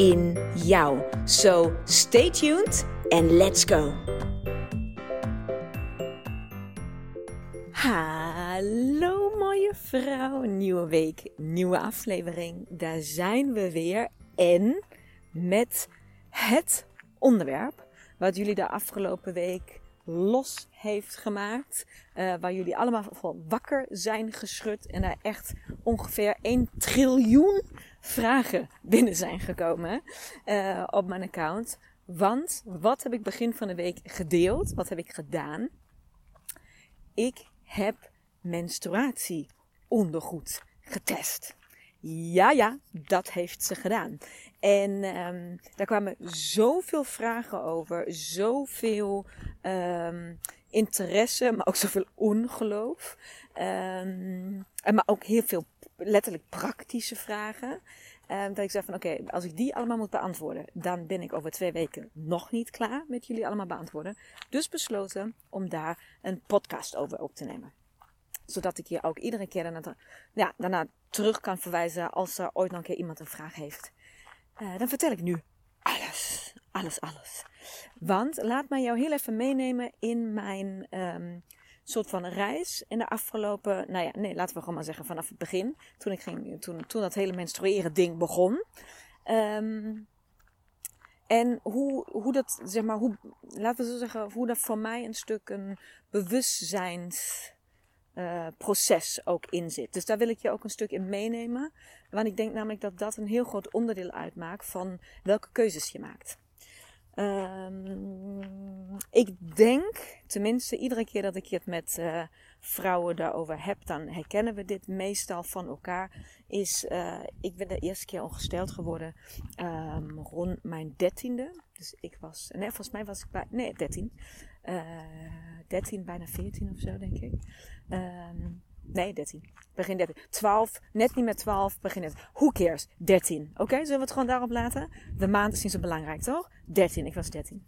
in jou. So stay tuned and let's go. Hallo mooie vrouw, nieuwe week, nieuwe aflevering. Daar zijn we weer en met het onderwerp wat jullie de afgelopen week los heeft gemaakt. Uh, waar jullie allemaal van wakker zijn geschud en er echt ongeveer 1 triljoen vragen binnen zijn gekomen uh, op mijn account. Want wat heb ik begin van de week gedeeld? Wat heb ik gedaan? Ik heb menstruatieondergoed getest. Ja, ja, dat heeft ze gedaan. En um, daar kwamen zoveel vragen over, zoveel um, interesse, maar ook zoveel ongeloof. Um, maar ook heel veel letterlijk praktische vragen. dat ik zei van oké, als ik die allemaal moet beantwoorden, dan ben ik over twee weken nog niet klaar met jullie allemaal beantwoorden. Dus besloten om daar een podcast over op te nemen zodat ik je ook iedere keer daarna, ja, daarna terug kan verwijzen als er ooit nog een keer iemand een vraag heeft. Uh, dan vertel ik nu alles. Alles, alles. Want laat mij jou heel even meenemen in mijn um, soort van reis in de afgelopen, nou ja, nee, laten we gewoon maar zeggen vanaf het begin. Toen, ik ging, toen, toen dat hele menstrueren ding begon. Um, en hoe, hoe dat, zeg maar, hoe, laten we zo zeggen, hoe dat voor mij een stuk een bewustzijns uh, proces ook in zit. Dus daar wil ik je ook een stuk in meenemen. Want ik denk namelijk dat dat een heel groot onderdeel uitmaakt van welke keuzes je maakt. Um, ik denk, tenminste iedere keer dat ik het met uh, vrouwen daarover heb, dan herkennen we dit meestal van elkaar. Is, uh, ik ben de eerste keer ongesteld geworden um, rond mijn dertiende. Dus ik was, nee volgens mij was ik bij, nee dertien. Uh, 13, bijna 14 of zo denk ik. Um, nee, 13. Begin 13. 12, net niet met 12, begin net. Who cares? 13. Oké, zullen we het gewoon daarop laten? De maand is niet zo belangrijk, toch? 13, ik was 13.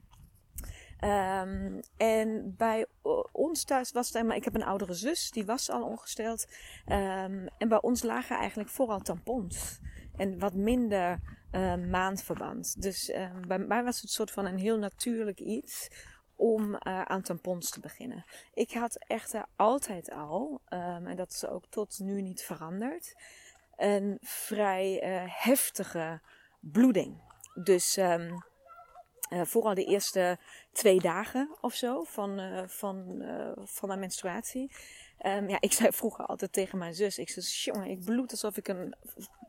Um, en bij ons thuis was het, maar ik heb een oudere zus, die was al ongesteld. Um, en bij ons lagen eigenlijk vooral tampons. En wat minder uh, maandverband. Dus um, bij mij was het soort van een heel natuurlijk iets om uh, aan tampons te beginnen. Ik had echter altijd al, um, en dat is ook tot nu niet veranderd, een vrij uh, heftige bloeding. Dus um, uh, vooral de eerste twee dagen of zo van, van, van mijn menstruatie. Um, ja, ik zei vroeger altijd tegen mijn zus, ik zei, jongen, ik bloed alsof ik een,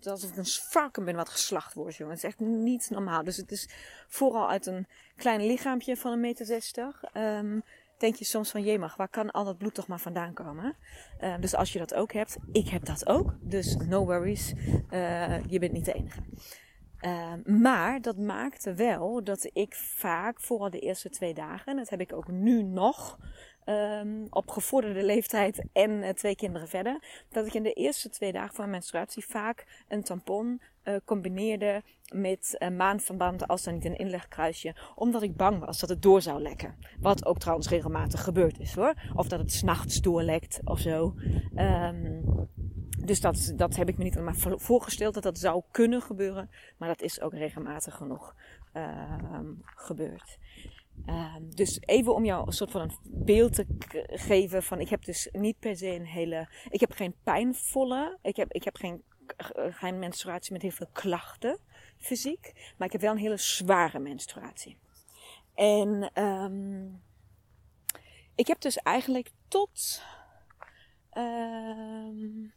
alsof ik een varken ben wat geslacht wordt, jongen. Het is echt niet normaal. Dus het is vooral uit een klein lichaampje van een meter zestig. Um, denk je soms van, jemig, waar kan al dat bloed toch maar vandaan komen? Uh, dus als je dat ook hebt, ik heb dat ook. Dus no worries, uh, je bent niet de enige. Maar dat maakte wel dat ik vaak, vooral de eerste twee dagen, en dat heb ik ook nu nog, um, op gevorderde leeftijd en uh, twee kinderen verder, dat ik in de eerste twee dagen van menstruatie vaak een tampon uh, combineerde met maandverband, als dan niet een inlegkruisje, omdat ik bang was dat het door zou lekken. Wat ook trouwens regelmatig gebeurd is hoor. Of dat het s'nachts doorlekt of zo. Um, dus dat, dat heb ik me niet maar voorgesteld dat dat zou kunnen gebeuren. Maar dat is ook regelmatig genoeg uh, gebeurd. Um, dus even om jou een soort van een beeld te geven van ik heb dus niet per se een hele, ik heb geen pijnvolle, ik heb, ik heb geen, geen menstruatie met heel veel klachten fysiek, maar ik heb wel een hele zware menstruatie. En um, ik heb dus eigenlijk tot, um,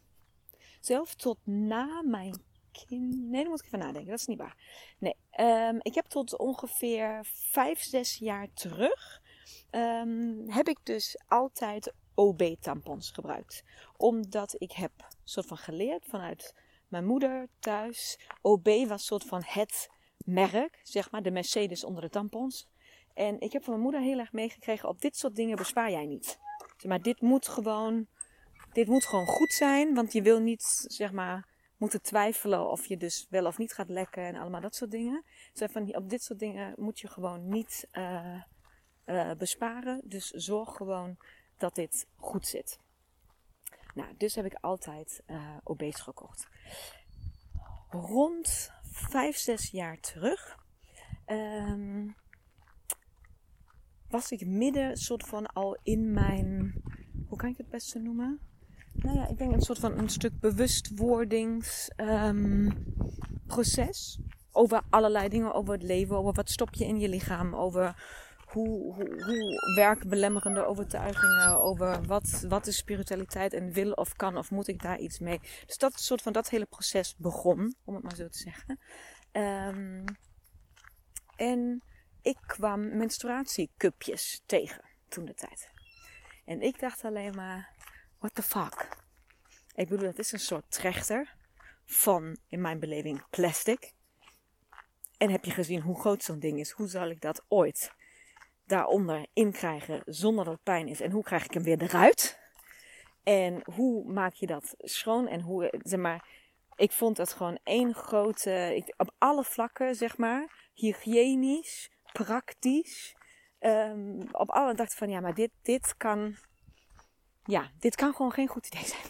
zelf tot na mijn Nee, daar moet ik even nadenken. Dat is niet waar. Nee, um, ik heb tot ongeveer 5, 6 jaar terug. Um, heb ik dus altijd OB-tampons gebruikt. Omdat ik heb soort van geleerd vanuit mijn moeder thuis. OB was soort van het merk, zeg maar, de Mercedes onder de tampons. En ik heb van mijn moeder heel erg meegekregen, op dit soort dingen bespaar jij niet. Maar, dit moet gewoon, dit moet gewoon goed zijn, want je wil niet, zeg maar, moeten twijfelen of je dus wel of niet gaat lekken en allemaal dat soort dingen. Zeg van, op dit soort dingen moet je gewoon niet uh, uh, besparen. Dus zorg gewoon dat dit goed zit. Nou, dus heb ik altijd uh, obese gekocht. Rond 5, 6 jaar terug um, was ik midden soort van al in mijn, hoe kan ik het beste noemen? Nou ja, ik denk een soort van een stuk bewustwordingsproces. Um, over allerlei dingen, over het leven, over wat stop je in je lichaam, over hoe, hoe, hoe werken belemmerende overtuigingen over wat, wat is spiritualiteit en wil of kan of moet ik daar iets mee. Dus dat soort van dat hele proces begon, om het maar zo te zeggen. Um, en ik kwam menstruatiecupjes tegen toen de tijd. En ik dacht alleen maar, what the fuck? Ik bedoel, het is een soort trechter van, in mijn beleving, plastic. En heb je gezien hoe groot zo'n ding is? Hoe zal ik dat ooit daaronder inkrijgen zonder dat het pijn is? En hoe krijg ik hem weer eruit? En hoe maak je dat schoon? En hoe, zeg maar, ik vond dat gewoon één grote, op alle vlakken, zeg maar, hygiënisch, praktisch. Um, op alle dacht van ja, maar dit, dit kan. Ja, dit kan gewoon geen goed idee zijn.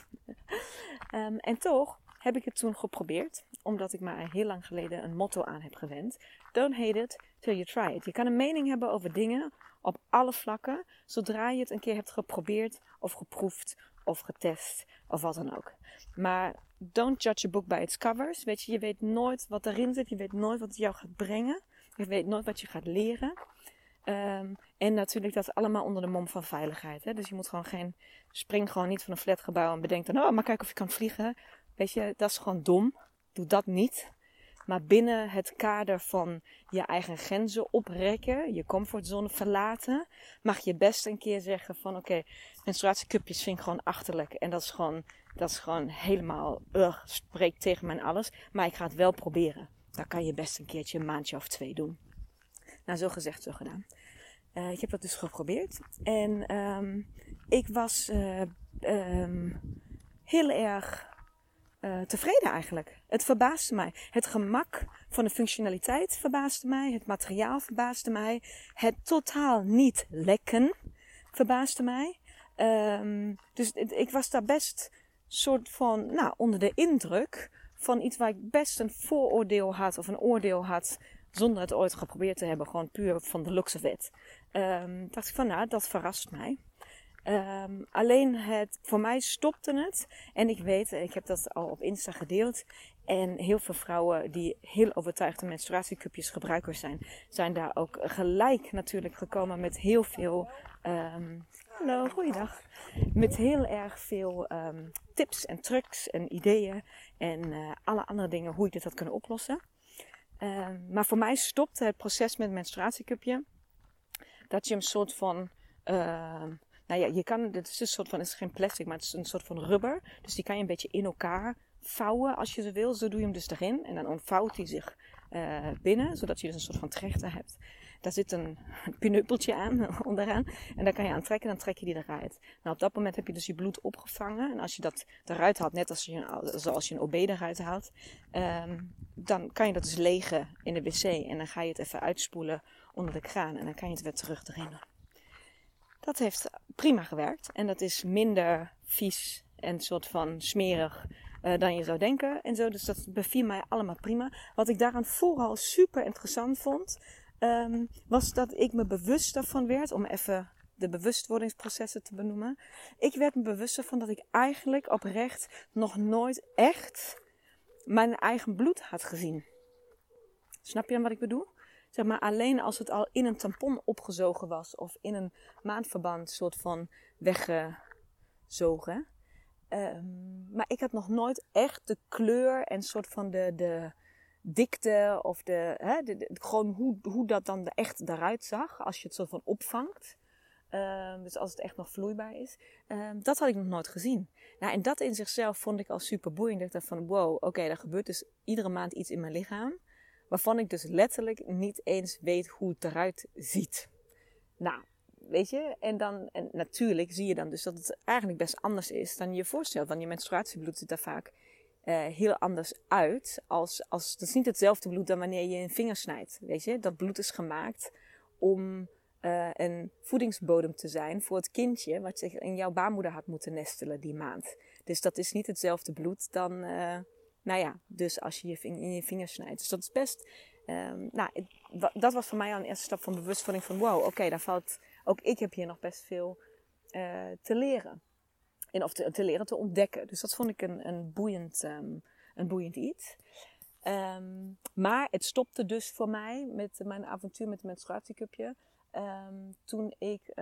um, en toch heb ik het toen geprobeerd, omdat ik maar heel lang geleden een motto aan heb gewend: Don't hate it till you try it. Je kan een mening hebben over dingen op alle vlakken, zodra je het een keer hebt geprobeerd of geproefd of getest of wat dan ook. Maar don't judge a book by its covers. Weet je, je weet nooit wat erin zit, je weet nooit wat het jou gaat brengen. Je weet nooit wat je gaat leren. Um, en natuurlijk dat allemaal onder de mom van veiligheid. Hè? Dus je moet gewoon geen. Spring gewoon niet van een flatgebouw en bedenk dan, oh, maar kijk of je kan vliegen. Weet je, dat is gewoon dom. Doe dat niet. Maar binnen het kader van je eigen grenzen oprekken, je comfortzone verlaten, mag je best een keer zeggen van oké, okay, menstruatiecupjes vind ik gewoon achterlijk. En dat is gewoon, dat is gewoon helemaal, ugh, spreekt tegen mijn alles. Maar ik ga het wel proberen. Dan kan je best een keertje een maandje of twee doen. Nou, zo gezegd, zo gedaan. Uh, ik heb dat dus geprobeerd. En um, ik was uh, um, heel erg uh, tevreden eigenlijk. Het verbaasde mij. Het gemak van de functionaliteit verbaasde mij. Het materiaal verbaasde mij. Het totaal niet lekken verbaasde mij. Um, dus ik was daar best soort van, nou, onder de indruk van iets waar ik best een vooroordeel had of een oordeel had zonder het ooit geprobeerd te hebben, gewoon puur van de of it. Um, dacht ik van, nou, dat verrast mij. Um, alleen het, voor mij stopte het. En ik weet, ik heb dat al op Insta gedeeld. En heel veel vrouwen die heel overtuigde menstruatiecupjes gebruikers zijn, zijn daar ook gelijk natuurlijk gekomen met heel veel. Um, hallo, goeiedag. Met heel erg veel tips en trucs en ideeën. En uh, alle andere dingen hoe je dit had kunnen oplossen. Maar voor mij stopte het proces met menstruatiecupje. Dat je een soort van nou ja, je kan, dit is een soort van, het is geen plastic, maar het is een soort van rubber. Dus die kan je een beetje in elkaar vouwen als je ze wil. Zo doe je hem dus erin. En dan ontvouwt hij zich uh, binnen, zodat je dus een soort van trechter hebt. Daar zit een pinuppeltje aan, onderaan. En daar kan je aan trekken, dan trek je die eruit. Nou, op dat moment heb je dus je bloed opgevangen. En als je dat eruit haalt, net als je, zoals je een OB eruit haalt, um, dan kan je dat dus legen in de wc. En dan ga je het even uitspoelen onder de kraan. En dan kan je het weer terug erin. Dat heeft prima gewerkt. En dat is minder vies en soort van smerig uh, dan je zou denken. En zo. Dus dat beviel mij allemaal prima. Wat ik daaraan vooral super interessant vond, um, was dat ik me bewust daarvan werd, om even de bewustwordingsprocessen te benoemen. Ik werd me bewust ervan dat ik eigenlijk oprecht nog nooit echt mijn eigen bloed had gezien. Snap je wat ik bedoel? Zeg maar alleen als het al in een tampon opgezogen was of in een maandverband soort van weggezogen. Um, maar ik had nog nooit echt de kleur en soort van de, de dikte of de, hè, gewoon hoe, hoe dat dan echt eruit zag als je het soort van opvangt. Um, dus als het echt nog vloeibaar is. Um, dat had ik nog nooit gezien. Nou, en dat in zizichzelf vond ik al super boeiend. Ik dacht van wow, oké, er gebeurt dus iedere maand iets in mijn lichaam waarvan ik dus letterlijk niet eens weet hoe het eruit ziet. Nou, weet je, en dan, en natuurlijk zie je dan dus dat het eigenlijk best anders is dan je je voorstelt. Want je menstruatiebloed ziet daar vaak uh, heel anders uit. Als, als, dat is niet hetzelfde bloed dan wanneer je een vinger snijdt. Weet je, dat bloed is gemaakt om uh, een voedingsbodem te zijn voor het kindje wat zich in jouw baarmoeder had moeten nestelen die maand. Dus dat is niet hetzelfde bloed dan, uh, nou ja, dus als je je in je vinger snijdt. Dus dat is best, um, nou, dat was voor mij al een eerste stap van bewustwording van wow, oké, daar valt, ook ik heb hier nog best veel uh, te leren. En of te, leren te ontdekken. Dus dat vond ik een, een, boeiend, um, een boeiend iets. Um, maar het stopte dus voor mij met mijn avontuur met het menstruatiecupje. Um, toen ik,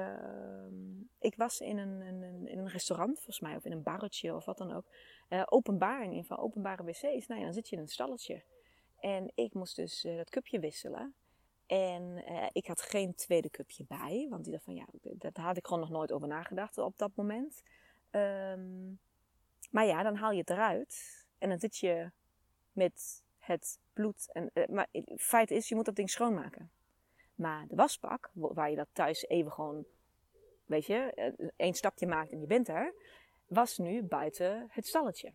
ik was in een, een, in een restaurant, volgens mij, of in een barretje of wat dan ook. Uh, openbaar in geval, openbare wc's. Nou ja, dan zit je in een stalletje. En ik moest dus uh, dat cupje wisselen. En uh, ik had geen tweede cupje bij, want die dacht van ja, daar had ik gewoon nog nooit over nagedacht op dat moment. Um, maar ja, dan haal je het eruit en dan zit je met het bloed. En, maar het feit is, je moet dat ding schoonmaken. Maar de wasbak, waar je dat thuis even gewoon, weet je, eh, één stapje maakt en je bent er, was nu buiten het stalletje.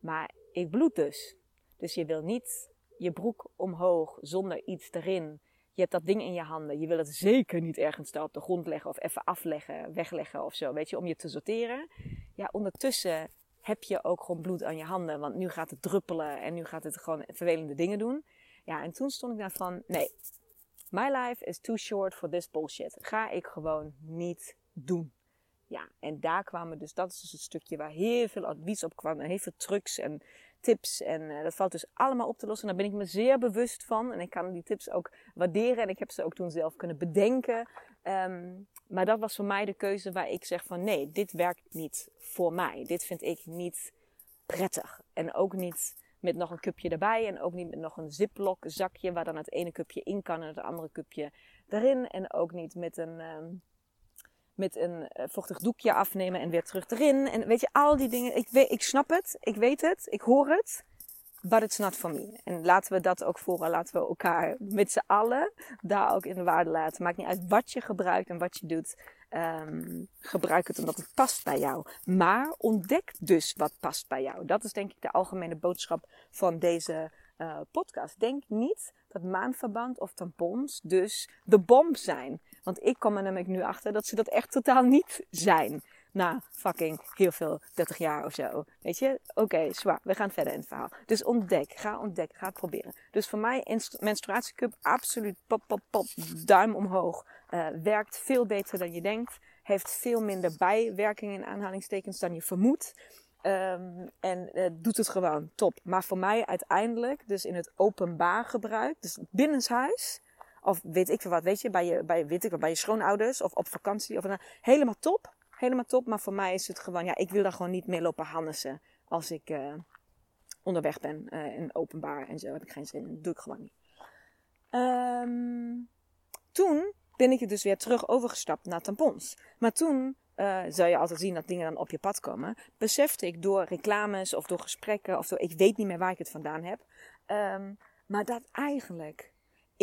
Maar ik bloed dus. Dus je wil niet je broek omhoog zonder iets erin. Je hebt dat ding in je handen. Je wil het zeker niet ergens daar op de grond leggen of even afleggen, wegleggen of zo, weet je, om je te sorteren. Ja, ondertussen heb je ook gewoon bloed aan je handen, want nu gaat het druppelen en nu gaat het gewoon vervelende dingen doen. Ja, en toen stond ik daar van, nee, My life is too short for this bullshit. Ga ik gewoon niet doen. Ja, en daar kwamen dus, dat is dus het stukje waar heel veel advies op kwam. En heel veel trucs en tips. En uh, dat valt dus allemaal op te lossen. Daar ben ik me zeer bewust van. En ik kan die tips ook waarderen. En ik heb ze ook toen zelf kunnen bedenken. Um, maar dat was voor mij de keuze waar ik zeg van nee, dit werkt niet voor mij. Dit vind ik niet prettig. En ook niet met nog een cupje erbij. En ook niet met nog een ziplock zakje waar dan het ene cupje in kan en het andere cupje erin. En ook niet met een, um, met een eh, vochtig doekje afnemen en weer terug erin. En weet je, al die dingen. Ik, weet, ik snap het, ik weet het, ik hoor het. But it's not for me. En laten we dat ook vooral, laten we elkaar met z'n allen daar ook in de waarde laten. Maakt niet uit wat je gebruikt en wat je doet. Um, gebruik het omdat het past bij jou. Maar ontdek dus wat past bij jou. Dat is denk ik de algemene boodschap van deze uh, podcast. Denk niet dat maandverband of tampons dus de bom zijn. Want ik kom er namelijk nu achter dat ze dat echt totaal niet zijn. Na fucking heel veel 30 jaar of zo. Weet je? Oké, zwaar. We gaan verder in het verhaal. Dus ontdek. Ga ontdekken. Ga proberen. Dus voor mij menstruatiecup absoluut pop, pop, pop. Duim omhoog. Uh, werkt veel beter dan je denkt. Heeft veel minder bijwerkingen in aanhalingstekens dan je vermoedt. Um, en uh, doet het gewoon top. Maar voor mij uiteindelijk, dus in het openbaar gebruik, dus binnenshuis, of weet ik veel wat, weet je, bij je, bij, weet ik, bij je schoonouders of op vakantie, of, helemaal top. Helemaal top. Maar voor mij is het gewoon, ja, ik wil daar gewoon niet mee lopen hannesen als ik uh, onderweg ben uh, in openbaar en zo. Heb ik geen zin in. Dat doe ik gewoon niet. Um, toen ben ik dus weer terug overgestapt naar tampons. Maar toen uh, zou je altijd zien dat dingen dan op je pad komen. Besefte ik door reclames of door gesprekken of door, ik weet niet meer waar ik het vandaan heb. Um, maar dat eigenlijk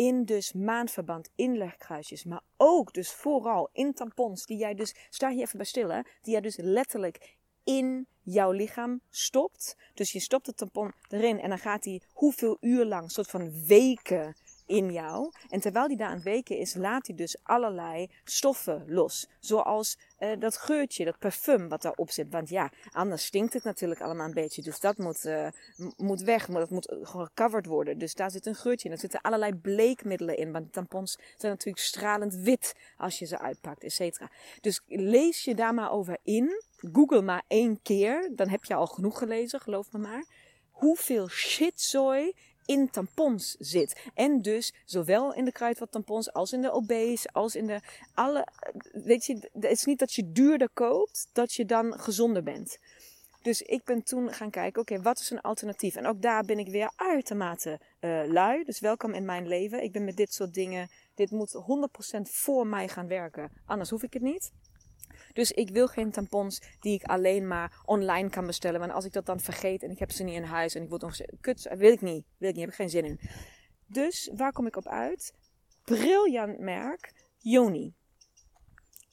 in dus maandverband inlegkruisjes, maar ook dus vooral in tampons, die jij dus, sta hier even bij stil die jij dus letterlijk in jouw lichaam stopt. Dus je stopt het tampon erin en dan gaat hij hoeveel uur lang, soort van weken in jou. En terwijl die daar aan het weken is, laat hij dus allerlei stoffen los. Zoals uh, dat geurtje, dat parfum wat daarop zit. Want ja, anders stinkt het natuurlijk allemaal een beetje. Dus dat moet, uh, moet weg, maar dat moet gecoverd worden. Dus daar zit een geurtje in. Er zitten allerlei bleekmiddelen in. Want tampons zijn natuurlijk stralend wit als je ze uitpakt, et cetera. Dus lees je daar maar over in. Google maar één keer. Dan heb je al genoeg gelezen, geloof me maar. Hoeveel shitzooi in tampons zit. En dus zowel in de kruidvat tampons als in de obese, als in de alle. Weet je, het is niet dat je duurder koopt, dat je dan gezonder bent. Dus ik ben toen gaan kijken, oké, wat is een alternatief? En ook daar ben ik weer uitermate uh, lui. Dus welkom in mijn leven. Ik ben met dit soort dingen, dit moet 100% voor mij gaan werken. Anders hoef ik het niet. Dus ik wil geen tampons die ik alleen maar online kan bestellen. Want als ik dat dan vergeet en ik heb ze niet in huis en ik word nog kut, wil ik niet. Wil ik niet, heb ik geen zin in. Dus waar kom ik op uit? Briljant merk, Yoni.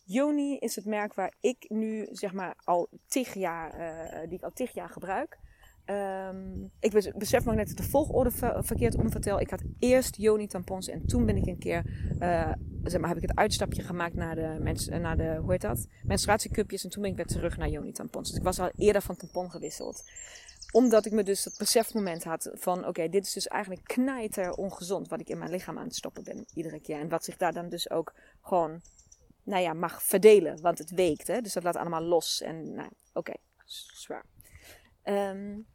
Yoni is het merk waar ik nu zeg maar al tig jaar, uh, die ik al tig jaar gebruik. Um, ik besef me net de volgorde ver, verkeerd omvertel. Ik had eerst Yoni tampons en toen ben ik een keer, uh, zeg maar, heb ik het uitstapje gemaakt naar de, mens, uh, naar de hoe heet dat? Menstruatiecupjes en toen ben ik weer terug naar Yoni tampons. Dus ik was al eerder van tampon gewisseld. Omdat ik me dus dat besefmoment had van, oké, dit is dus eigenlijk knijter ongezond wat ik in mijn lichaam aan het stoppen ben iedere keer. En wat zich daar dan dus ook gewoon, nou ja, mag verdelen, want het weekt, hè. Dus dat laat allemaal los en, nou, oké, zwaar. Um,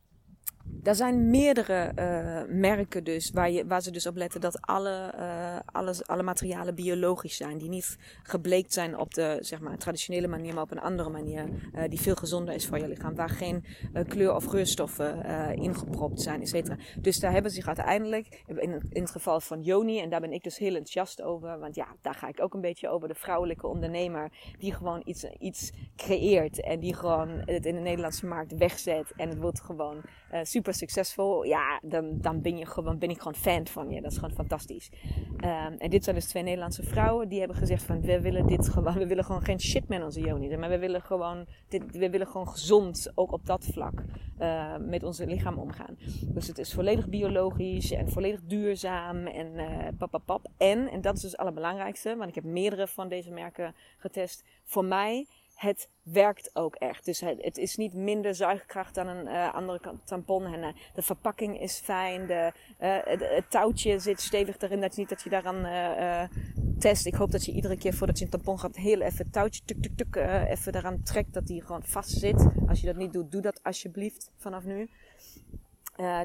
er zijn meerdere uh, merken dus waar, je, waar ze dus op letten dat alle, uh, alles, alle materialen biologisch zijn. Die niet gebleekt zijn op de zeg maar, traditionele manier, maar op een andere manier. Uh, die veel gezonder is voor je lichaam. Waar geen kleur- of geurstoffen ingepropt zijn, et cetera. Dus daar hebben ze zich uiteindelijk, in, in het geval van Joni, en daar ben ik dus heel enthousiast over. Want ja, daar ga ik ook een beetje over. De vrouwelijke ondernemer die gewoon iets, iets creëert. En die gewoon het in de Nederlandse markt wegzet. En het wordt gewoon super succesvol, ja, dan, dan ben, je gewoon, ben ik gewoon fan van je. Dat is gewoon fantastisch. Um, en dit zijn dus twee Nederlandse vrouwen die hebben gezegd van we willen dit gewoon, we willen gewoon geen shit met onze Joni. Maar we willen gewoon, dit, we willen gewoon gezond ook op dat vlak uh, met ons lichaam omgaan. Dus het is volledig biologisch en volledig duurzaam en uh, pap, En, en dat is dus het allerbelangrijkste, want ik heb meerdere van deze merken getest. Voor mij het werkt ook echt. Dus het, is niet minder zuigkracht dan een uh, andere tampon. En, uh, de verpakking is fijn. De, uh, het, touwtje zit stevig erin. Dat is niet dat je daaraan test. Ik hoop dat je iedere keer voordat je een tampon gaat heel even het touwtje tuk tuk tuk even eraan trekt. Dat die gewoon vast zit. Als je dat niet doet, doe dat alsjeblieft vanaf nu.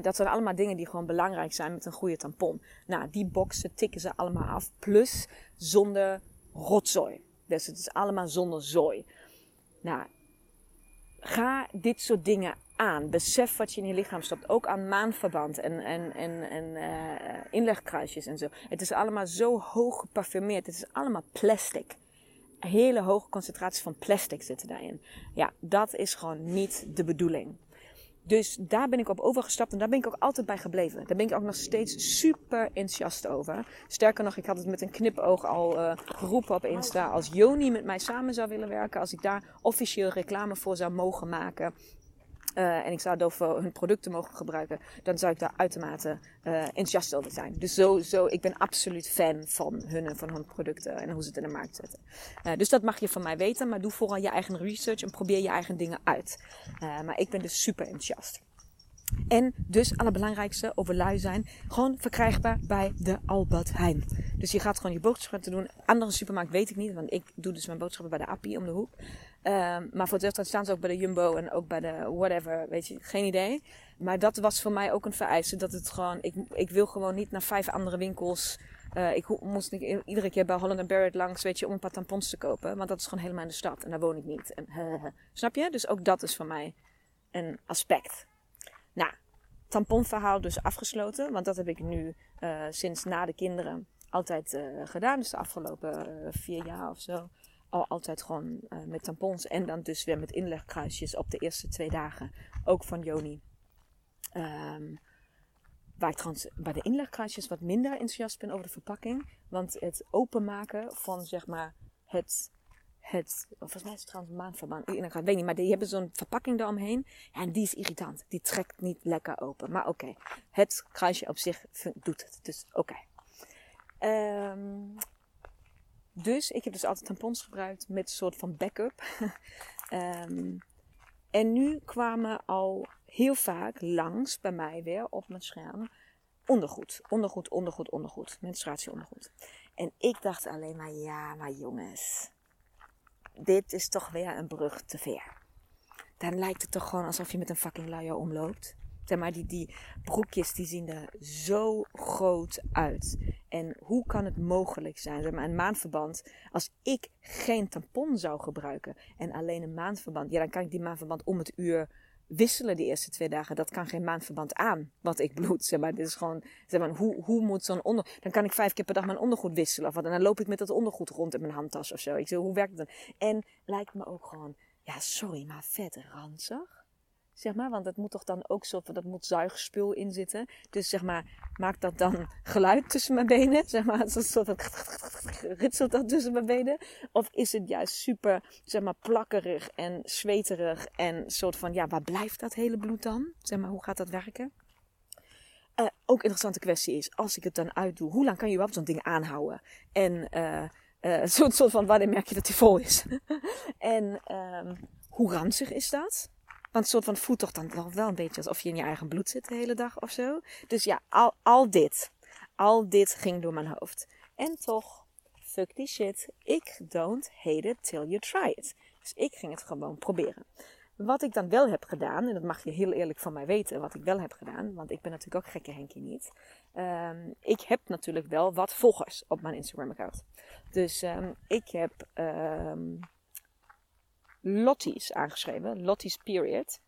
dat zijn allemaal dingen die gewoon belangrijk zijn met een goede tampon. Nou, die boxen tikken ze allemaal af. Plus zonder rotzooi. Dus het is allemaal zonder zooi. Nou, ga dit soort dingen aan. Besef wat je in je lichaam stopt. Ook aan maanverband en, en, en, en uh, inlegkruisjes en zo. Het is allemaal zo hoog geparfumeerd. Het is allemaal plastic. Hele hoge concentraties van plastic zitten daarin. Ja, dat is gewoon niet de bedoeling. Dus daar ben ik op overgestapt en daar ben ik ook altijd bij gebleven. Daar ben ik ook nog steeds super enthousiast over. Sterker nog, ik had het met een knipoog al uh, geroepen op Insta. Als Joni met mij samen zou willen werken, als ik daar officieel reclame voor zou mogen maken, uh, en ik zou over hun producten mogen gebruiken, dan zou ik daar uitermate uh, enthousiast over zijn. Dus zo, zo, ik ben absoluut fan van hun en van hun producten en hoe ze het in de markt zetten. Uh, dus dat mag je van mij weten, maar doe vooral je eigen research en probeer je eigen dingen uit. maar ik ben dus super enthousiast. En dus, allerbelangrijkste, over lui zijn, gewoon verkrijgbaar bij de Albert Heijn. Dus je gaat gewoon je boodschappen doen. Andere supermarkt weet ik niet, want ik doe dus mijn boodschappen bij de Appie om de hoek. Um, maar voor het staan ze ook bij de Jumbo en ook bij de whatever, weet je, geen idee. Maar dat was voor mij ook een vereiste, dat het gewoon, ik, ik wil gewoon niet naar vijf andere winkels. Uh, ik moest niet iedere keer bij Holland Barrett langs, weet je, om een paar tampons te kopen. Want dat is gewoon helemaal in de stad en daar woon ik niet. En, snap je? Dus ook dat is voor mij een aspect. Nou, tamponverhaal dus afgesloten. Want dat heb ik nu uh, sinds na de kinderen altijd uh, gedaan. Dus de afgelopen vier jaar of zo al altijd gewoon uh, met tampons. En dan dus weer met inlegkruisjes op de eerste twee dagen. Ook van Joni. Um, waar ik trouwens bij de inlegkruisjes wat minder enthousiast ben over de verpakking. Want het openmaken van zeg maar het. Het, volgens mij is het trouwens maandverband. Ik weet niet, maar die hebben zo'n verpakking eromheen. En die is irritant. Die trekt niet lekker open. Maar oké, het kruisje op zich doet het. Dus oké. Okay. Um, dus ik heb dus altijd tampons gebruikt met een soort van backup. um, en nu kwamen al heel vaak langs bij mij weer op mijn scherm ondergoed. Ondergoed, ondergoed, ondergoed. Menstruatieondergoed. En ik dacht alleen maar, ja, maar jongens. Dit is toch weer een brug te ver. Dan lijkt het toch gewoon alsof je met een fucking luier omloopt. Zeg maar, die, die broekjes die zien er zo groot uit. En hoe kan het mogelijk zijn? Zeg maar, een maandverband. Als ik geen tampon zou gebruiken en alleen een maandverband. Ja, dan kan ik die maandverband om het uur wisselen die eerste twee dagen. Dat kan geen maandverband aan wat ik bloed. Zeg maar, dit is gewoon, zeg maar, hoe, hoe moet zo'n onder... Dan kan ik vijf keer per dag mijn ondergoed wisselen. Of wat, en dan loop ik met dat ondergoed rond in mijn handtas of zo. Ik zeg, hoe werkt dat? En lijkt me ook gewoon, ja sorry, maar vet ranzig zeg maar. Want het moet toch dan ook soort dat moet zuigspul in zitten. Dus zeg maar, maakt dat dan geluid tussen mijn benen? Zeg maar, een soort van ritselt dat tussen mijn benen? Of is het juist super, zeg maar, plakkerig en zweterig en soort van, ja, waar blijft dat hele bloed dan? Zeg maar, hoe gaat dat werken? Uh, ook interessante kwestie is, als ik het dan uitdoe, hoe lang kan je überhaupt zo'n ding aanhouden? En uh, soort, soort van, wanneer merk je dat hij vol is? en um, hoe ranzig is dat? Het soort van voelt toch dan wel, wel een beetje alsof je in je eigen bloed zit de hele dag of zo. Dus ja, al, al dit. Al dit ging door mijn hoofd. En toch, fuck die shit. Ik don't hate it till you try it. Dus ik ging het gewoon proberen. Wat ik dan wel heb gedaan, en dat mag je heel eerlijk van mij weten, wat ik wel heb gedaan, want ik ben natuurlijk ook gekke Henkie niet. Um, ik heb natuurlijk wel wat volgers op mijn Instagram-account. Dus um, ik heb um, Lottie's aangeschreven. Lottie's Period.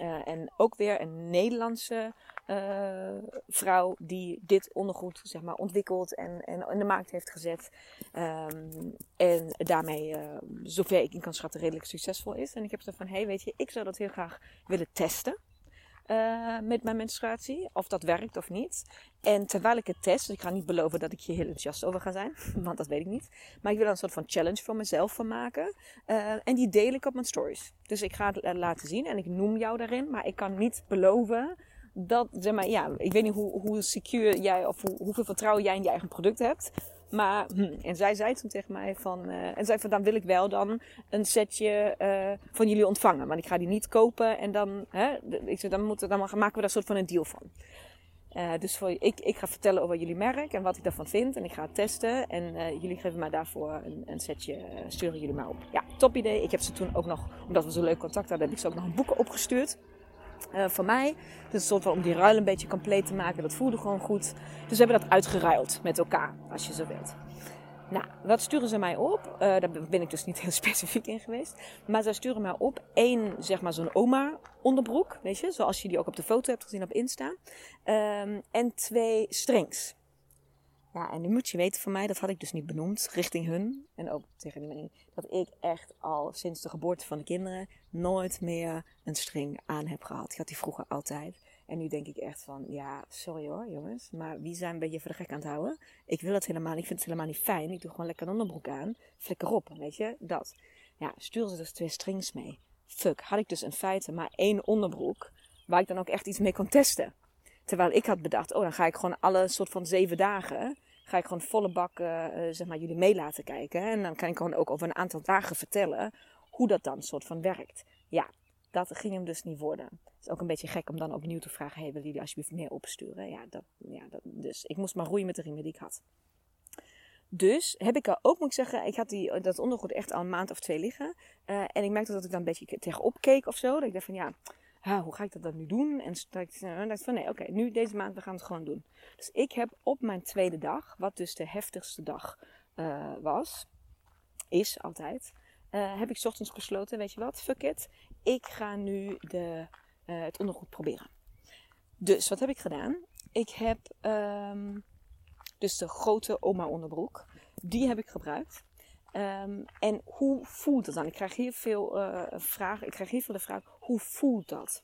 Uh, en ook weer een Nederlandse uh, vrouw die dit ondergoed zeg maar, ontwikkeld en, en in de markt heeft gezet. Um, en daarmee, uh, zover ik in kan schatten, redelijk succesvol is. En ik heb gezegd van, hé hey, weet je, ik zou dat heel graag willen testen. Uh, met mijn menstruatie. Of dat werkt of niet. En terwijl ik het test, ik ga niet beloven dat ik hier heel enthousiast over ga zijn. Want dat weet ik niet. Maar ik wil er een soort van challenge voor mezelf van maken. Uh, en die deel ik op mijn stories. Dus ik ga het laten zien en ik noem jou daarin. Maar ik kan niet beloven dat, zeg maar, ja, ik weet niet hoe, hoe secure jij of hoe, hoeveel vertrouwen jij in je eigen product hebt. Maar, hm, en zij zei toen tegen mij van, uh, en zei van, dan wil ik wel dan een setje uh, van jullie ontvangen. Want ik ga die niet kopen en dan, hè, ik zei, dan, moeten, dan maken we daar soort van een deal van. Uh, dus voor, ik, ik ga vertellen over jullie merk en wat ik daarvan vind. En ik ga het testen. En jullie geven mij daarvoor een, een setje, sturen jullie mij op. Ja, top idee. Ik heb ze toen ook nog, omdat we zo leuk contact hadden, heb ik ze ook nog een boeken opgestuurd uh, van mij. Dus een soort van om die ruil een beetje compleet te maken. Dat voelde gewoon goed. Dus we hebben dat uitgeruild met elkaar, als je zo wilt. Nou, wat sturen ze mij op? Uh, daar ben ik dus niet heel specifiek in geweest. Maar zij sturen mij op één, zeg maar, zo'n oma onderbroek. Weet je, zoals je die ook op de foto hebt gezien op Insta. Um, en twee strings. Ja, en nu moet je weten van mij, dat had ik dus niet benoemd, richting hun. En ook tegen die manier, dat ik echt al sinds de geboorte van de kinderen nooit meer een string aan heb gehad. Ik had die vroeger altijd. En nu denk ik echt van, ja, sorry hoor jongens, maar wie zijn een beetje voor de gek aan het houden? Ik wil het helemaal, ik vind het helemaal niet fijn. Ik doe gewoon lekker een onderbroek aan, flikker op, weet je, dat. Ja, stuur ze dus twee strings mee. Fuck, had ik dus in feite maar één onderbroek, waar ik dan ook echt iets mee kon testen. Terwijl ik had bedacht, oh dan ga ik gewoon alle soort van zeven dagen ga ik gewoon volle bak uh, zeg maar, jullie mee laten kijken. En dan kan ik gewoon ook over een aantal dagen vertellen hoe dat dan soort van werkt. Ja, dat ging hem dus niet worden. Het is ook een beetje gek om dan opnieuw te vragen: hey, willen jullie alsjeblieft meer opsturen? Ja, dat, ja dat, dus ik moest maar roeien met de riemen die ik had. Dus heb ik er ook, moet ik zeggen, ik had die, dat ondergoed echt al een maand of twee liggen. Uh, en ik merkte dat ik dan een beetje tegenop keek of zo. Dat ik dacht van ja, hoe ga ik dat dan nu doen? En ik dacht van nee, oké, nu deze maand, we gaan het gewoon doen. Dus ik heb op mijn tweede dag, wat dus de heftigste dag uh, was, is altijd, uh, heb ik ochtends besloten, weet je wat, fuck it. Ik ga nu de, uh, het ondergoed proberen. Dus wat heb ik gedaan? Ik heb um, dus de grote oma onderbroek. Die heb ik gebruikt. Um, en hoe voelt het dan? Ik krijg hier veel vragen. Ik krijg hier veel de vraag: hoe voelt dat?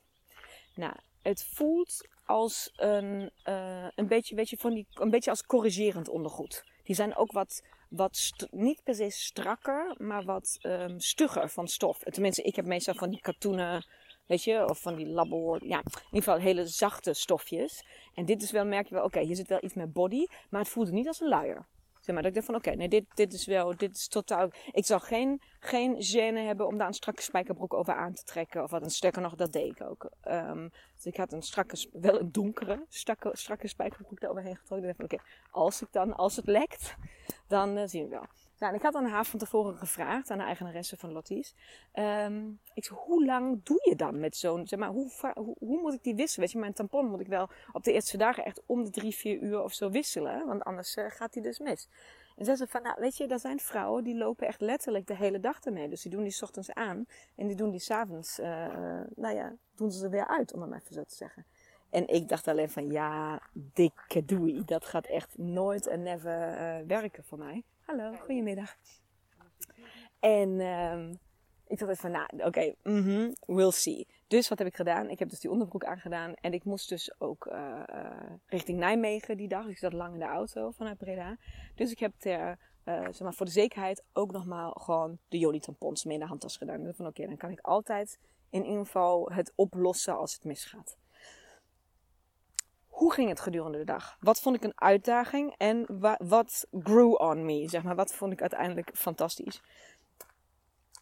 Nou, het voelt als een, uh, een beetje, weet je, van die, een beetje als corrigerend ondergoed. Die zijn ook wat, wat niet per se strakker, maar wat um, stugger van stof. Tenminste, ik heb meestal van die katoenen, weet je, of van die labor, ja, in ieder geval hele zachte stofjes. En dit is wel, merk je wel, oké, hier zit wel iets met body, maar het voelt niet als een luier. Zeg maar, dat ik dacht van oké, nee, dit, dit is wel, dit is totaal. Ik zal geen, geen gêne hebben om daar een strakke spijkerbroek over aan te trekken. Of wat, een sterker nog, dat deed ik ook. Um, dus ik had een strakke, wel een donkere, strakke, strakke spijkerbroek daar getrokken. Ik dacht van oké, als ik dan, als het lekt, dan uh, zien we wel. Nou, ik had aan haar van tevoren gevraagd, aan de eigenaresse van Lottie's. Um, ik zei, hoe lang doe je dan met zo'n, zeg maar, hoe, hoe, moet ik die wisselen? Weet je, mijn tampon moet ik wel op de eerste dagen echt om de drie, vier uur of zo wisselen. Want anders uh, gaat die dus mis. En zei ze van, nou weet je, er zijn vrouwen die lopen echt letterlijk de hele dag ermee. Dus die doen die ochtends aan en die doen die s'avonds, uh, nou ja, doen ze er weer uit, om het maar even zo te zeggen. En ik dacht alleen van, ja, dikke doei. Dat gaat echt nooit en never uh, werken voor mij. Hallo, goedemiddag. En um, ik dacht van, nou, oké, okay, mm -hmm, we'll see. Dus wat heb ik gedaan? Ik heb dus die onderbroek aangedaan. En ik moest dus ook uh, richting Nijmegen die dag. Dus ik zat lang in de auto vanuit Breda. Dus ik heb ter, uh, zeg maar, voor de zekerheid ook nogmaal gewoon de Joli tampons mee in de handtas gedaan. Dus van oké, okay, dan kan ik altijd in ieder geval het oplossen als het misgaat. Hoe ging het gedurende de dag? Wat vond ik een uitdaging en wat grew on me? Zeg maar, wat vond ik uiteindelijk fantastisch?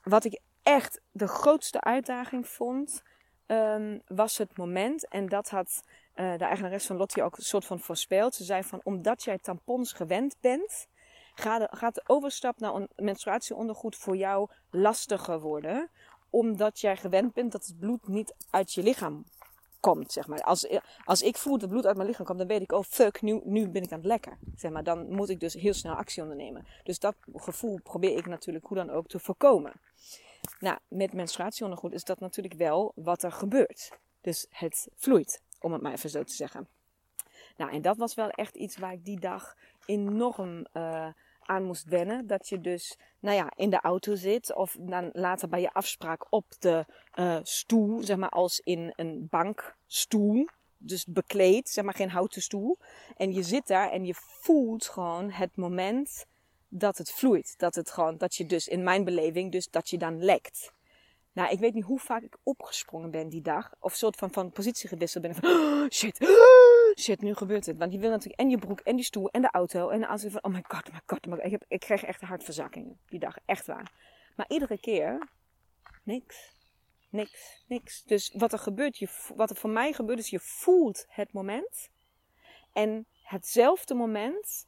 Wat ik echt de grootste uitdaging vond, um, was het moment. En dat had uh, de eigenares van Lottie ook een soort van voorspeld. Ze zei van, omdat jij tampons gewend bent, gaat de overstap naar menstruatieondergoed voor jou lastiger worden. Omdat jij gewend bent dat het bloed niet uit je lichaam komt, zeg maar. Als, als ik voel dat bloed uit mijn lichaam komt, dan weet ik, oh fuck, nu, nu ben ik aan het lekken. Zeg maar, dan moet ik dus heel snel actie ondernemen. Dus dat gevoel probeer ik natuurlijk hoe dan ook te voorkomen. Nou, met menstruatieondergoed is dat natuurlijk wel wat er gebeurt. Dus het vloeit, om het maar even zo te zeggen. Nou, en dat was wel echt iets waar ik die dag enorm uh, aan moest wennen. Dat je dus, nou ja, in de auto zit of dan later bij je afspraak op de uh, stoel, zeg maar als in een bankstoel. Dus bekleed, zeg maar geen houten stoel. En je zit daar en je voelt gewoon het moment dat het vloeit. Dat het gewoon, dat je dus in mijn beleving, dus dat je dan lekt. Nou, ik weet niet hoe vaak ik opgesprongen ben die dag. Of soort van van positie gewisseld ben. Van, shit, shit, nu gebeurt het. Want je wil natuurlijk en je broek en die stoel en de auto. En als je van, oh my god, oh my god. Oh my god. Ik, heb, ik kreeg echt hartverzakkingen die dag. Echt waar. Maar iedere keer, niks. Niks, niks. Dus wat er gebeurt, je, wat er voor mij gebeurt, is je voelt het moment. En hetzelfde moment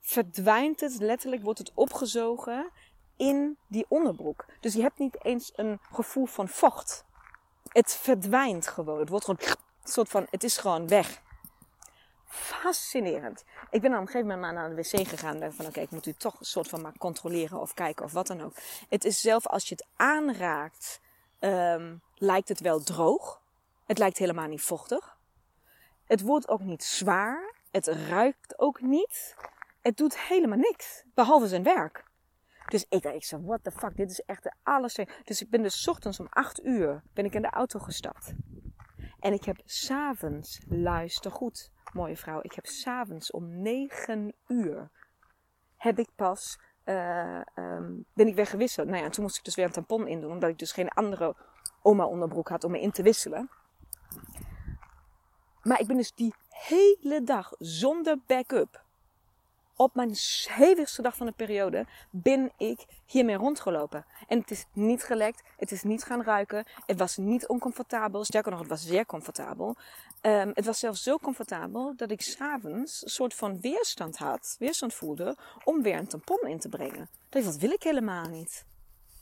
verdwijnt het, letterlijk wordt het opgezogen in die onderbroek. Dus je hebt niet eens een gevoel van vocht. Het verdwijnt gewoon. Het wordt gewoon een soort van, het is gewoon weg. Fascinerend. Ik ben op een gegeven moment naar de wc gegaan. En van oké, ik moet u toch een soort van maar controleren of kijken of wat dan ook. Het is zelf als je het aanraakt, um, lijkt het wel droog. Het lijkt helemaal niet vochtig. Het wordt ook niet zwaar. Het ruikt ook niet. Het doet helemaal niks. Behalve zijn werk. Dus ik dacht, ik zo, what the fuck, dit is echt de alles. Dus ik ben dus ochtends om 8 uur ben ik in de auto gestapt. En ik heb s'avonds, luister goed, mooie vrouw, ik heb s'avonds om 9 uur, heb ik pas, uh, um, ben ik weer gewisseld. Nou ja, toen moest ik dus weer een tampon in doen, omdat ik dus geen andere oma onderbroek had om me in te wisselen. Maar ik ben dus die hele dag zonder backup op mijn hevigste dag van de periode ben ik hiermee rondgelopen. En het is niet gelekt, het is niet gaan ruiken, het was niet oncomfortabel. Sterker nog, het was zeer comfortabel. Um, het was zelfs zo comfortabel dat ik s'avonds een soort van weerstand had, weerstand voelde, om weer een tampon in te brengen. Dat, dat wil ik helemaal niet.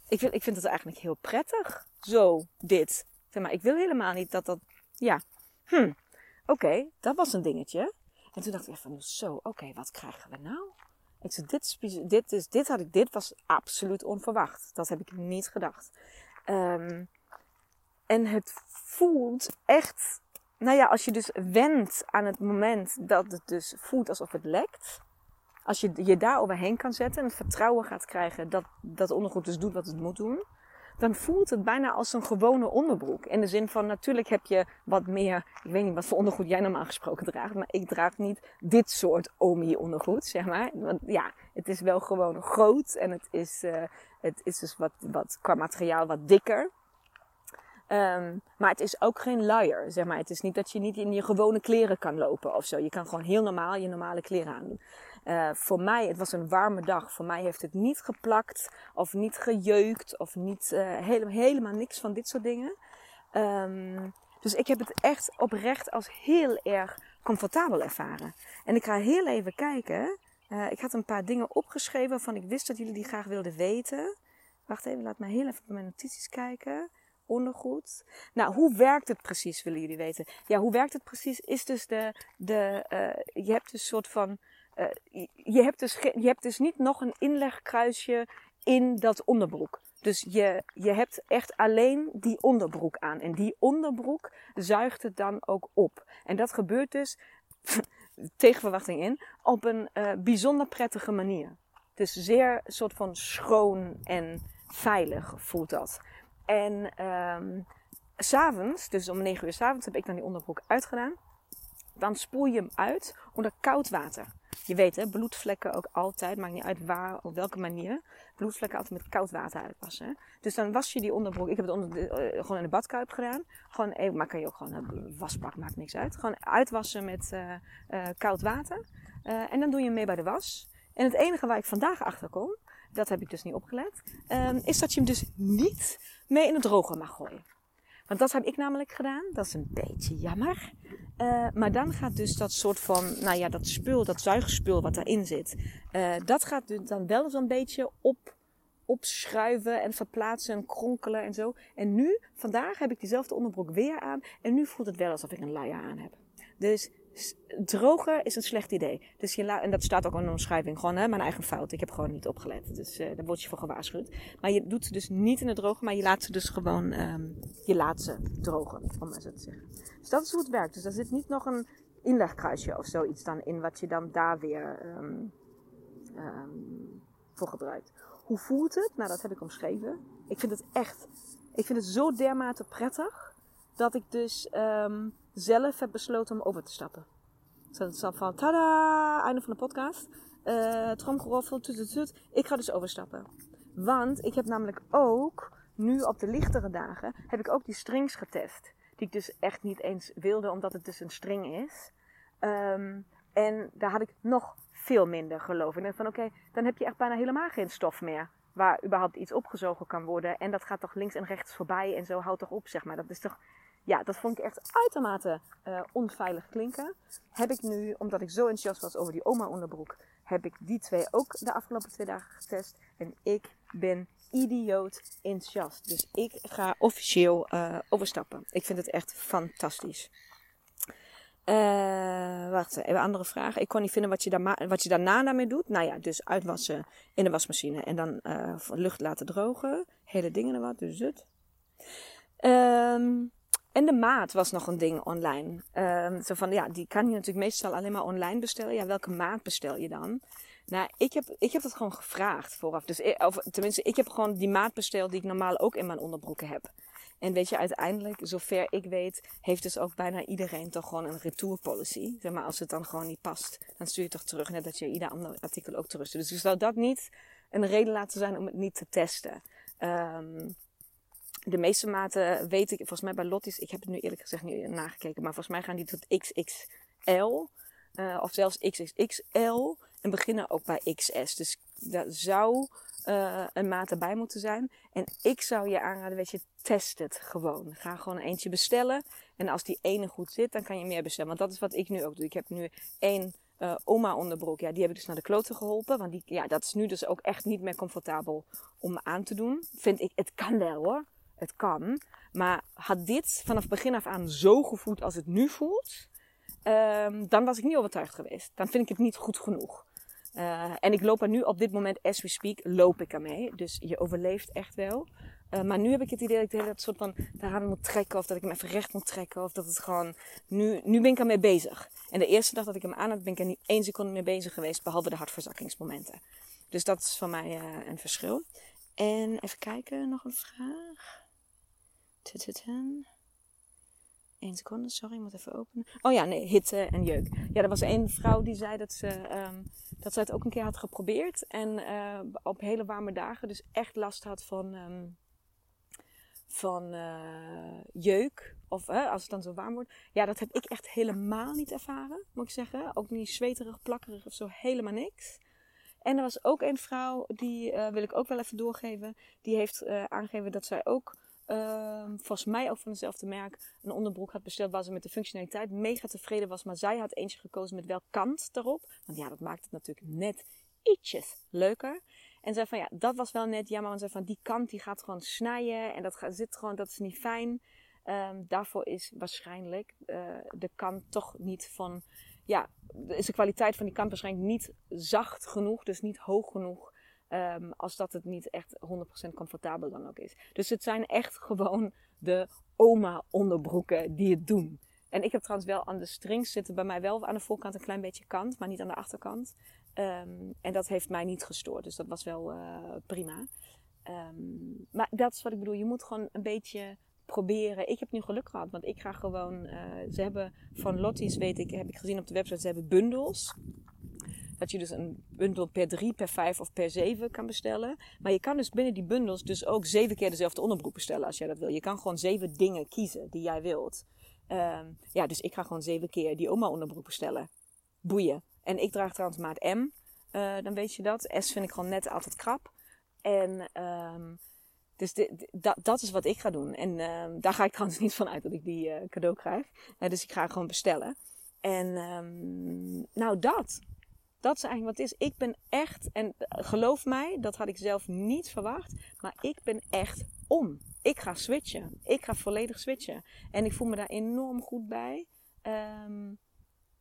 Ik, wil, ik vind het eigenlijk heel prettig, zo, dit. Maar, ik wil helemaal niet dat dat, ja, hm, oké, dat was een dingetje. En toen dacht ik van zo, oké, wat krijgen we nou? Ik zei, dit, dit, is, dit, had ik, dit was absoluut onverwacht. Dat heb ik niet gedacht. Um, en het voelt echt, nou ja, als je dus wendt aan het moment dat het dus voelt alsof het lekt. Als je je daar overheen kan zetten en het vertrouwen gaat krijgen dat dat ondergoed dus doet wat het moet doen dan voelt het bijna als een gewone onderbroek. In de zin van, natuurlijk heb je wat meer, ik weet niet wat voor ondergoed jij normaal gesproken draagt, maar ik draag niet dit soort Omi ondergoed, zeg maar. Want ja, het is wel gewoon groot en het is, uh, het is dus wat, wat qua materiaal wat dikker. Um, maar het is ook geen luier, zeg maar. Het is niet dat je niet in je gewone kleren kan lopen of zo. Je kan gewoon heel normaal je normale kleren aandoen. Uh, voor mij, het was een warme dag. Voor mij heeft het niet geplakt of niet gejeukt of niet, uh, helemaal, helemaal niks van dit soort dingen. Um, dus ik heb het echt oprecht als heel erg comfortabel ervaren. En ik ga heel even kijken. Uh, ik had een paar dingen opgeschreven waarvan ik wist dat jullie die graag wilden weten. Wacht even, laat me heel even op mijn notities kijken ondergoed. Nou, hoe werkt het precies, willen jullie weten? Ja, hoe werkt het precies? Is dus de, de je hebt een soort van eh, je, hebt dus je hebt dus niet nog een inlegkruisje in dat onderbroek. Dus je, je hebt echt alleen die onderbroek aan. En die onderbroek zuigt het dan ook op. En dat gebeurt dus, tegen verwachting in, op een uh, bijzonder prettige manier. Dus zeer soort van schoon en veilig voelt dat. En um, s'avonds, dus om 9 uur s'avonds, heb ik dan die onderbroek uitgedaan. Dan spoel je hem uit onder koud water. Je weet hè, bloedvlekken ook altijd, maakt niet uit waar, op welke manier. Bloedvlekken altijd met koud water uitwassen. Dus dan was je die onderbroek, ik heb het onder uh, gewoon in de badkuip gedaan. Gewoon even, maar kan je ook gewoon een wasbak, maakt niks uit. Gewoon uitwassen met uh, uh, koud water. en dan doe je hem mee bij de was. En het enige waar ik vandaag achter kom, dat heb ik dus niet opgelet, um, is dat je hem dus niet mee in het droger mag gooien. Want dat heb ik namelijk gedaan. Dat is een beetje jammer. Uh, maar dan gaat dus dat soort van, nou ja, dat spul, dat zuigspul wat daarin zit, uh, dat gaat dus dan wel zo'n beetje op, opschuiven en verplaatsen en kronkelen en zo. En nu, vandaag heb ik diezelfde onderbroek weer aan en nu voelt het wel alsof ik een laia aan heb. Dus droger is een slecht idee. Dus je en dat staat ook in de omschrijving. Gewoon hè, mijn eigen fout. Ik heb gewoon niet opgelet. Dus uh, daar word je voor gewaarschuwd. Maar je doet ze dus niet in het drogen. Maar je laat ze dus gewoon... Um, je laat ze drogen. Om maar zo te zeggen. Dus dat is hoe het werkt. Dus er zit niet nog een inlegkruisje of zoiets dan in. Wat je dan daar weer um, voor gebruikt. Hoe voelt het? Nou, dat heb ik omschreven. Ik vind het echt... Ik vind het zo dermate prettig. Dat ik dus... Um, zelf heb besloten om over te stappen. Dus dat is van, tada, einde van de podcast. Uh, tromgeroffel, tut. Ik ga dus overstappen. Want ik heb namelijk ook, nu op de lichtere dagen, heb ik ook die strings getest. Die ik dus echt niet eens wilde, omdat het dus een string is. Um, en daar had ik nog veel minder geloof in. En van oké, dan heb je echt bijna helemaal geen stof meer. Waar überhaupt iets opgezogen kan worden. En dat gaat toch links en rechts voorbij en zo houdt toch op, zeg maar. Dat is toch ja, dat vond ik echt uitermate uh, onveilig klinken. Heb ik nu, omdat ik zo enthousiast was over die oma onderbroek, heb ik die twee ook de afgelopen twee dagen getest. En ik ben idioot enthousiast. Dus ik ga officieel uh, overstappen. Ik vind het echt fantastisch. Uh, wacht, even andere vragen. Ik kon niet vinden wat je, daar wat je daarna daarmee doet. Nou ja, dus uitwassen in de wasmachine en dan lucht laten drogen. Hele dingen en wat, dus het. Um, en de maat was nog een ding online. Um, zo van, ja, die kan je natuurlijk meestal alleen maar online bestellen. Ja, welke maat bestel je dan? Nou, ik heb, ik heb dat gewoon gevraagd vooraf. Dus, of tenminste, ik heb gewoon die maat besteld die ik normaal ook in mijn onderbroeken heb. En weet je, uiteindelijk, zover ik weet, heeft dus ook bijna iedereen toch gewoon een retour policy. Zeg maar, als het dan gewoon niet past, dan stuur je toch terug. Net dat je ieder ander artikel ook terug Dus ik zou dat niet een reden laten zijn om het niet te testen. Um, de meeste maten weet ik, volgens mij bij Lotties, ik heb het nu eerlijk gezegd niet nagekeken, maar volgens mij gaan die tot XXL uh, of zelfs XXXL en beginnen ook bij XS. Dus daar zou uh, een maat erbij moeten zijn. En ik zou je aanraden, weet je, test het gewoon. Ga gewoon een eentje bestellen. En als die ene goed zit, dan kan je meer bestellen. Want dat is wat ik nu ook doe. Ik heb nu één uh, oma onderbroek. Ja, die heb ik dus naar de kloten geholpen. Want die, ja, dat is nu dus ook echt niet meer comfortabel om aan te doen. Vind ik, het kan wel hoor het kan. Maar had dit vanaf begin af aan zo gevoeld als het nu voelt, um, dan was ik niet overtuigd geweest. Dan vind ik het niet goed genoeg. Uh, en ik loop er nu op dit moment, as we speak, loop ik ermee. Dus je overleeft echt wel. Uh, maar nu heb ik het idee dat ik de hele soort van daaraan moet trekken. Of dat ik hem even recht moet trekken. Of dat het gewoon... Nu, nu ben ik ermee bezig. En de eerste dag dat ik hem aan had, ben ik er niet één seconde mee bezig geweest. Behalve de hartverzakkingsmomenten. Dus dat is voor mij uh, een verschil. En even kijken, nog een vraag. Eén seconde, sorry, ik moet even openen. Oh ja, nee, hitte en jeuk. Ja, er was één vrouw die zei dat ze, um, dat ze het ook een keer had geprobeerd. En uh, op hele warme dagen dus echt last had van, um, van uh, jeuk. Of als het dan zo warm wordt. Ja, dat heb ik echt helemaal niet ervaren, moet ik zeggen. Ook niet zweterig, plakkerig of zo, helemaal niks. En er was ook een vrouw, die wil ik ook wel even doorgeven. Die heeft aangegeven dat zij ook uh, volgens mij ook van dezelfde merk, een onderbroek had besteld waar ze met de functionaliteit mega tevreden was. Maar zij had eentje gekozen met wel kant erop. Want ja, dat maakt het natuurlijk net ietsjes leuker. En zei van ja, dat was wel net jammer. Want zei van die kant die gaat gewoon snijden en dat gaat, zit gewoon, dat is niet fijn. Um, daarvoor is waarschijnlijk uh, de kant toch niet van ja, is de kwaliteit van die kant waarschijnlijk niet zacht genoeg, dus niet hoog genoeg. Ehm, als dat het niet echt 100% comfortabel dan ook is. Dus het zijn echt gewoon de oma onderbroeken die het doen. En ik heb trouwens wel aan de strings zitten bij mij wel aan de voorkant een klein beetje kant, maar niet aan de achterkant. Ehm, en dat heeft mij niet gestoord, dus dat was wel uh, prima. Um, maar dat is wat ik bedoel. Je moet gewoon een beetje proberen. Ik heb nu geluk gehad, want ik ga gewoon. Uh, ze hebben van Lottie's, weet ik, heb ik gezien op de website, ze hebben bundels. Dat je dus een bundel per 3, per 5 of per 7 kan bestellen. Maar je kan dus binnen die bundels dus ook zeven keer dezelfde onderbroek bestellen als jij dat wil. Je kan gewoon zeven dingen kiezen die jij wilt. Um, ja, dus ik ga gewoon zeven keer die oma onderbroek bestellen. Boeien. En ik draag trouwens maat M. Uh, dan weet je dat. S vind ik gewoon net altijd krap. En um, dus dat, dat is wat ik ga doen. En um, daar ga ik trouwens niet van uit dat ik die uh, cadeau krijg. Uh, dus ik ga gewoon bestellen. En nou dat. Dat is eigenlijk wat is. Ik ben echt, en geloof mij, dat had ik zelf niet verwacht. Maar ik ben echt om. Ik ga switchen. Ik ga volledig switchen. En ik voel me daar enorm goed bij. Um,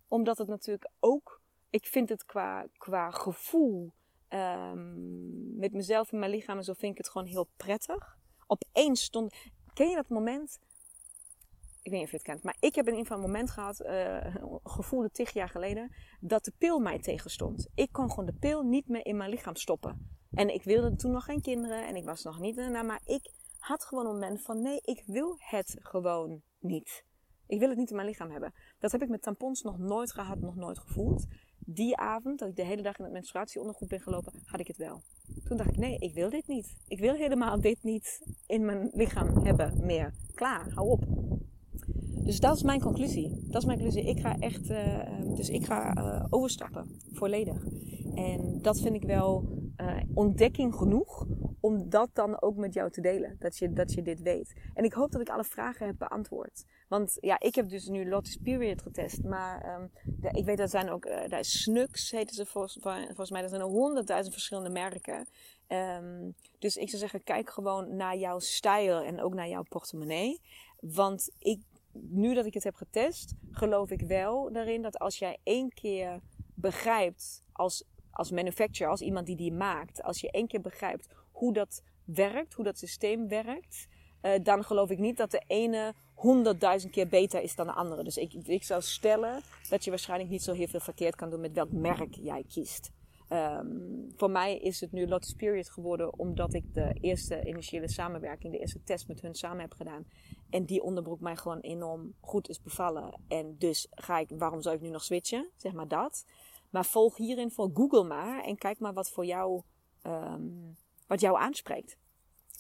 omdat het natuurlijk ook, ik vind het qua, qua gevoel um, met mezelf en mijn lichaam en zo vind ik het gewoon heel prettig. Opeens stond. Ken je dat moment? Ik weet niet of je het kent, maar ik heb in ieder een moment gehad, uh, gevoelde tig jaar geleden, dat de pil mij tegenstond. Ik kon gewoon de pil niet meer in mijn lichaam stoppen. En ik wilde toen nog geen kinderen en ik was nog niet daarna, maar ik had gewoon een moment van nee, ik wil het gewoon niet. Ik wil het niet in mijn lichaam hebben. Dat heb ik met tampons nog nooit gehad, nog nooit gevoeld die avond, dat ik de hele dag in het menstruatieondergoed ben gelopen, had ik het wel. Toen dacht ik, nee, ik wil dit niet. Ik wil helemaal dit niet in mijn lichaam hebben meer. Klaar, hou op. Dus dat is mijn conclusie. Dat is mijn conclusie. Ik ga echt, uh, dus ik ga uh, overstappen, volledig. En dat vind ik wel uh, ontdekking genoeg om dat dan ook met jou te delen. Dat je, dat je dit weet. En ik hoop dat ik alle vragen heb beantwoord. Want ja, ik heb dus nu Lotus Period getest. Maar de, ik weet dat zijn ook, daar is Snux heten ze volgens, mij. Er zijn er honderdduizend verschillende merken. Um, dus ik zou zeggen, kijk gewoon naar jouw stijl en ook naar jouw portemonnee. Want ik, nu dat ik het heb getest, geloof ik wel daarin dat als jij één keer begrijpt als, als manufacturer, als iemand die die maakt, als je één keer begrijpt hoe dat werkt, hoe dat systeem werkt, uh, dan geloof ik niet dat de ene honderdduizend keer beter is dan de andere. Dus ik, ik zou stellen dat je waarschijnlijk niet zo heel veel verkeerd kan doen met welk merk jij kiest. Um, voor mij is het nu Lotus Period geworden omdat ik de eerste initiële samenwerking, de eerste test met hun samen heb gedaan. En die onderbroek mij gewoon enorm goed is bevallen. En dus ga ik, waarom zou ik nu nog switchen? Zeg maar dat. Maar volg hierin voor Google maar en kijk maar wat voor jou, um, wat jou aanspreekt.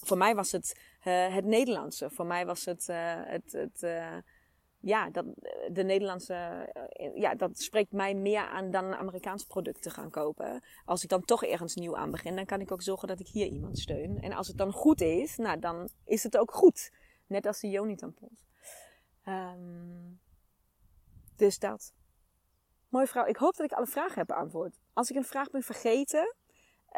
Voor mij was het uh, het Nederlandse. Voor mij was het uh, het, het uh, ja, dat, de Nederlandse, ja, dat spreekt mij meer aan dan een Amerikaans product te gaan kopen. Als ik dan toch ergens nieuw aan begin, dan kan ik ook zorgen dat ik hier iemand steun. En als het dan goed is, nou, dan is het ook goed. Net als de Joni tampons. Um, dus dat. Mooi vrouw, ik hoop dat ik alle vragen heb beantwoord. Als ik een vraag ben vergeten,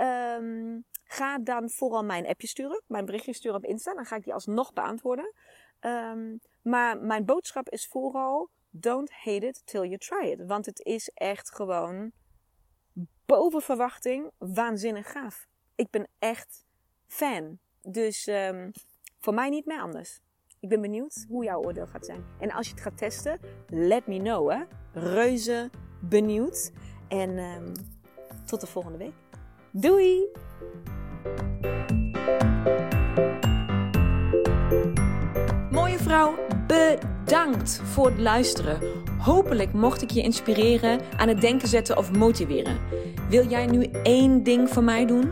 um, ga dan vooral mijn appje sturen, mijn berichtje sturen op Insta. Dan ga ik die alsnog beantwoorden. Um, maar mijn boodschap is vooral: don't hate it till you try it. Want het is echt gewoon boven verwachting waanzinnig gaaf. Ik ben echt fan. Dus voor mij niet meer anders. Ik ben benieuwd hoe jouw oordeel gaat zijn. En als je het gaat testen, let me know. Hè? Reuze benieuwd. En um, tot de volgende week. Doei! Mooie vrouw, bedankt voor het luisteren. Hopelijk mocht ik je inspireren, aan het denken zetten of motiveren. Wil jij nu één ding voor mij doen?